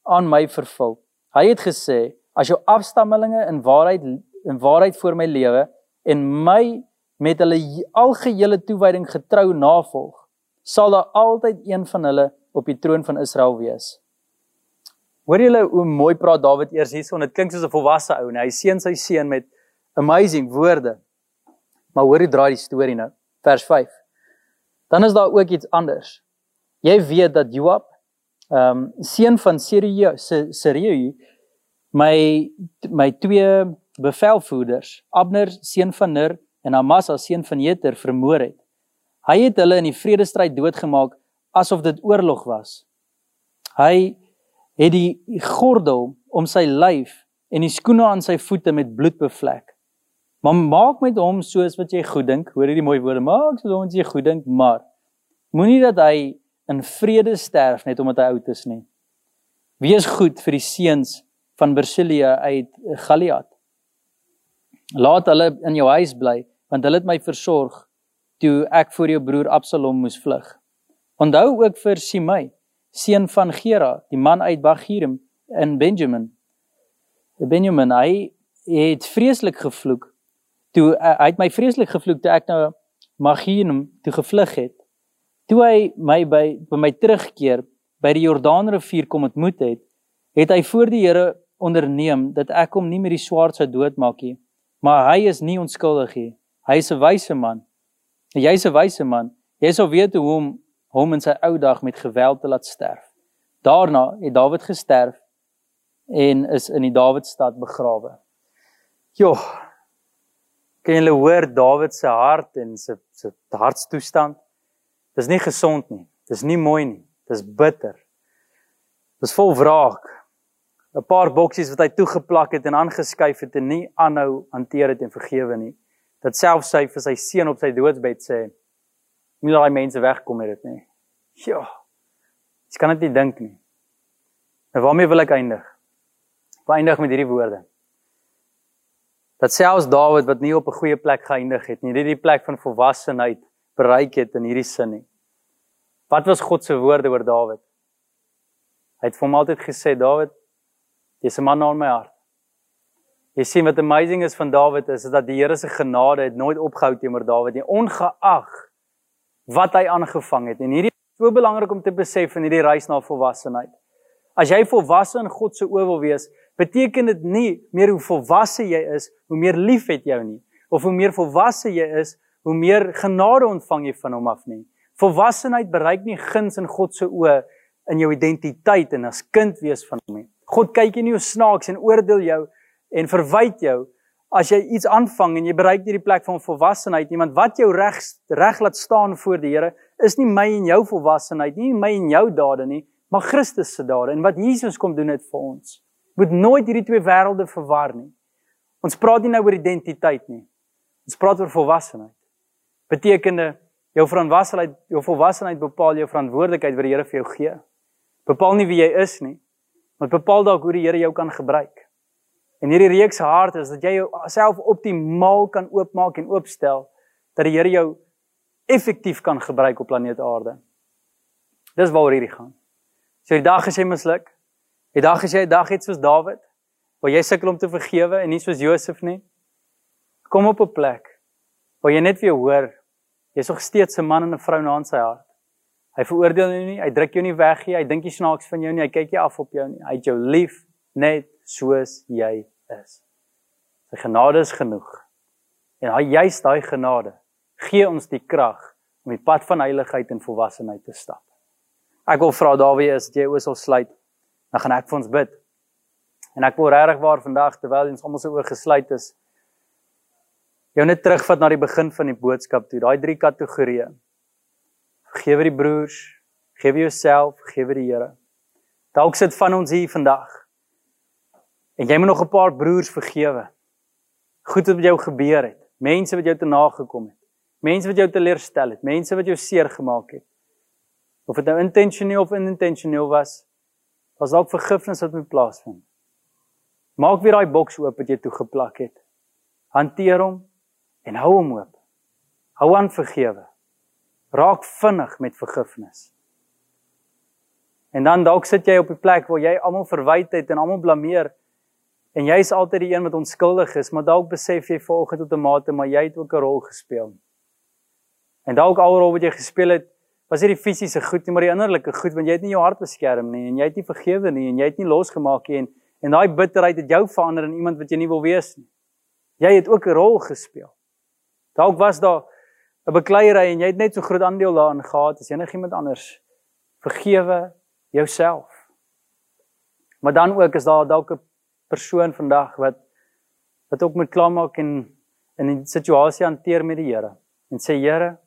aan my vervul. Hy het gesê, as jou afstammelinge in waarheid in waarheid voor my lewe en my met hulle algehele toewyding getrou navolg, sal daar altyd een van hulle op die troon van Israel wees. Hoor julle hoe mooi praat Dawid eers hierson? Dit klink soos 'n volwasse ou, nee, hy seën sy seun met amazing woorde. Maar hoor hoe draai die storie nou? Vers 5. Dan is daar ook iets anders. Jy weet dat Joab, ehm um, seun van Seruja, Seruja, my my twee bevelvoerders, Abner seun van Ner en Amasa seun van Jeter vermoor het. Hy het hulle in die vredestryd doodgemaak asof dit oorlog was. Hy het die gordel om sy lyf en die skoene aan sy voete met bloed bevlek. Maar maak met hom soos wat jy goed dink. Hoor hierdie mooi woorde. Maak soos wat jy goed dink, maar moenie dat hy in vrede sterf net omdat hy oud is nie. Wees goed vir die seuns van Bersilia uit Galiat. Laat hulle in jou huis bly want hulle het my versorg toe ek voor jou broer Absalom moes vlug. Onthou ook vir Simei, seun van Gera, die man uit Bagirim in Benjamin. Die Benjamin hy het vreeslik gevloek toe uh, hy het my vreeslik gevloek toe ek nou Magirim toe gevlug het. Toe hy my by by my terugkeer by die Jordaanrivier kom ontmoet het, het hy voor die Here onderneem dat ek hom nie met die swaard sou doodmaak nie, maar hy is nie onskuldig nie. Hy is 'n wyse man. Jy's 'n wyse man. Jy sal weet hoe om hom in sy ou dag met geweld te laat sterf. Daarna het Dawid gesterf en is in die Dawidstad begrawe. Joh. Kan jy hoor Dawid se hart en sy sy hartstoestand? Dis nie gesond nie. Dis nie mooi nie. Dis bitter. Dis vol wraak. 'n Paar boksies wat hy toegeplak het en aangeskuif het en nie aanhou hanteer het en vergewe nie dat selfs sy vir sy seun op sy doodsbed sê nie daai mense wegkom met dit nie. Ja. Jy kan dit nie dink nie. En waarmee wil ek eindig? Ek eindig met hierdie woorde. Dat selfs Dawid wat nie op 'n goeie plek geëindig het nie, nie die plek van volwassenheid bereik het in hierdie sin nie. Wat was God se woorde oor Dawid? Hy het vir hom altyd gesê Dawid, jy's 'n man na my hart. Jy sien wat amazing is van Dawid is, is dat die Here se genade het nooit opgehou teenoor Dawid nie, ongeag wat hy aangevang het. En hierdie is so belangrik om te besef in hierdie reis na volwassenheid. As jy volwasse in God se oë wil wees, beteken dit nie meer hoe volwasse jy is, hoe meer lief het jou nie, of hoe meer volwasse jy is, hoe meer genade ontvang jy van hom af nie. Volwassenheid bereik nie guns in God se oë in jou identiteit en as kind wees van hom nie. God kyk nie hoe snaaks en oordeel jou en verwyd jou as jy iets aanvang en jy bereik nie die plek van volwassenheid nie want wat jou reg reg laat staan voor die Here is nie my en jou volwassenheid nie my en jou dade nie maar Christus se dade. En wat Jesus kom doen het vir ons moet nooit hierdie twee wêrelde verwar nie. Ons praat nie nou oor identiteit nie. Ons praat oor volwassenheid. Betekende jou verantwoordelikheid jou volwassenheid bepaal jou verantwoordelikheid wat die Here vir jou gee. Bepaal nie wie jy is nie maar bepaal dalk hoe die Here jou kan gebruik En hierdie reeks hart is dat jy jouself optimaal kan oopmaak en oopstel dat die Here jou effektief kan gebruik op planeet Aarde. Dis waaroor hierdie gaan. So die dag as jy misluk, die dag as jy 'n dag het soos Dawid, waar jy sukkel om te vergewe en nie soos Josef nie, kom op 'n plek waar jy net weer hoor jy's nog steeds 'n man en 'n vrou na sy hart. Hy veroordeel jou nie, hy druk jou nie weg nie, hy dink nie snaaks van jou nie, hy kyk nie af op jou nie. Hy het jou lief net soos jy is. Sy genade is genoeg. En hy juist daai genade gee ons die krag om die pad van heiligheid en volwassenheid te stap. Ek wil vra Dawie is jy oos sal sluit. Dan gaan ek vir ons bid. En ek wil regtig waar vandag terwyl ons almal so oor gesluit is jou net terugvat na die begin van die boodskap toe, daai drie kategorieë. Vergewe die broers, vergewe jouself, vergewe die Here. Dalk sit van ons hier vandag. En jy moet nog 'n paar broers vergewe. Goed wat met jou gebeur het. Mense wat jou te nagekom het. Mense wat jou teleurstel het, mense wat jou seer gemaak het. Of dit nou intentioneel of onintentioneel was, was dalk vergifnis wat moet plaasvind. Maak weer daai boks oop wat jy toe geplak het. Hanteer hom en hou hom oop. Hou aan vergewe. Raak vinnig met vergifnis. En dan dalk sit jy op 'n plek waar jy almal verwyd het en almal blameer en jy's altyd die een wat onskuldig is, maar dalk besef jy volgens tot 'n mate maar jy het ook 'n rol gespeel. En dalk al rol wat jy gespeel het, was nie die fisiese goed nie, maar die innerlike goed want jy het nie jou hart beskerm nie en jy het nie vergewe nie en jy het nie losgemaak nie en en daai bitterheid het jou verander in iemand wat jy nie wil wees nie. Jy het ook 'n rol gespeel. Dalk was daar 'n bekleierery en jy het net so groot aandeel daarin gehad as enigiemand anders. Vergewe jouself. Maar dan ook is daar dalk 'n persoon vandag wat wat ook moet klaarmaak en in 'n situasie hanteer met die Here en sê Here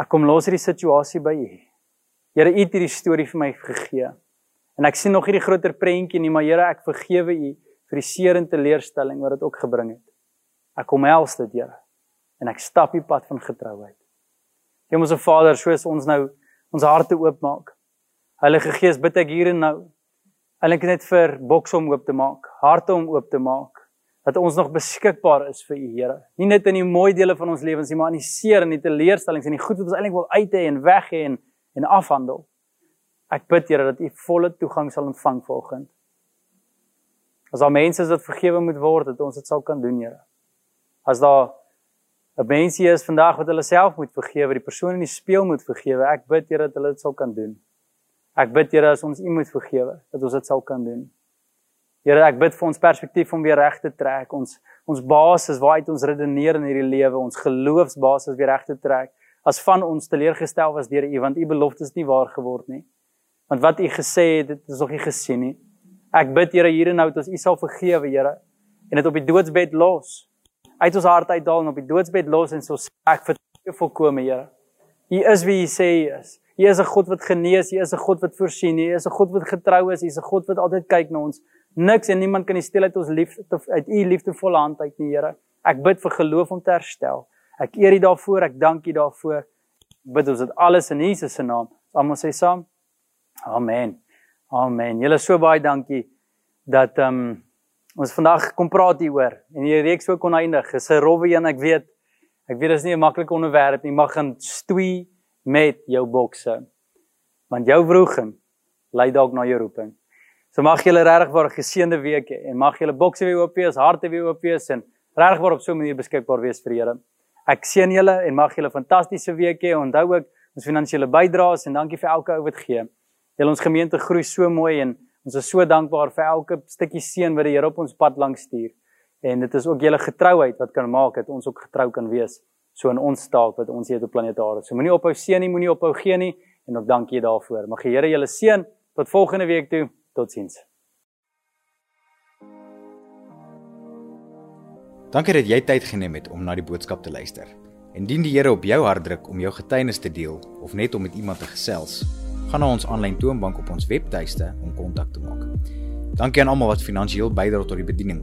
Ek kom los hierdie situasie by U. Here, U het hierdie storie vir my gegee. En ek sien nog hierdie groter prentjie nie, maar Here, ek vergewe U vir die seer en teleurstelling wat dit ook gebring het. Ek kom hels dit, Here. En ek stap die pad van getrouheid. Hemelse Vader, soos ons nou ons harte oopmaak. Heilige Gees, bid ek hier en nou. Eilik net vir bokse om oop te maak, harte om oop te maak, dat ons nog beskikbaar is vir U Here. Nie net in die mooi dele van ons lewens nie, maar in die seer en die teleurstellings en die goed wat ons eintlik wil uit hê en weg hê en en afhandel. Ek bid Here dat U volle toegang sal ontvang vanoggend. As daar mense is wat vergewe moet word, dat ons dit sal kan doen, Here. As daar 'n mensie is vandag wat hulle self moet vergewe, die persoon in die spieël moet vergewe, ek bid Here dat hulle dit sal kan doen. Ek bid Here as ons U moet vergewe, dat ons dit sal kan doen. Here, ek bid vir ons perspektief om weer reg te trek, ons ons basis waaruit ons redeneer in hierdie lewe, ons geloofsbasis weer reg te trek. As van ons teleurgestel was deur U, want U beloftes nie waar geword nie. Want wat U gesê het, dit is nog nie gesien nie. Ek bid Here hier en nou dat U sal vergewe, Here, en dit op die doodsbed los. Uit ons hart uitdaal en op die doodsbed los en so ek vertrou volkome, Here. U is wie U sê U is. U is 'n God wat genees, U is 'n God wat voorsien, U is 'n God wat getrou is, U is 'n God wat altyd kyk na ons Niks en niemand kan die steel uit ons liefde uit u liefdevolle hand uit nie, Here. Ek bid vir geloof om te herstel. Ek eer U daarvoor, ek dank U daarvoor. Bid ons dit alles in Jesus se naam. Almal sê saam. Amen. Amen. Julle so baie dankie dat ehm um, ons vandag kom praat hieroor en hierdie reeks ook kon eindig. Dis 'n rowwe een, ek weet. Ek weet dit is nie 'n maklike onderwerp nie, maar gaan stoei met jou bokse. Want jou wroging lei dalk na jou roeping. So mag julle regtig waar 'n geseënde week hê en mag julle bokse weer oop wees, harte weer oop wees en regtig waar op so 'n manier beskikbaar wees vir Here. Ek seën julle en mag julle 'n fantastiese week hê. Onthou ook ons finansiële bydraes en dankie vir elke ou wat gee. Julle ons gemeente groei so mooi en ons is so dankbaar vir elke stukkie seën wat die Here op ons pad langs stuur. En dit is ook julle getrouheid wat kan maak dat ons ook getrou kan wees so in ons taak wat ons hier op planeet Aarde. So moenie ophou seën nie, moenie ophou gee nie en ook dankie daarvoor. Mag die Here julle seën tot volgende week toe. Totsiens. Dankie dat jy tyd geneem het om na die boodskap te luister. Indien die Here op jou hart druk om jou getuienis te deel of net om met iemand te gesels, gaan na ons aanlyn toonbank op ons webtuiste om kontak te maak. Dankie aan almal wat finansiëel bydra tot die bediening.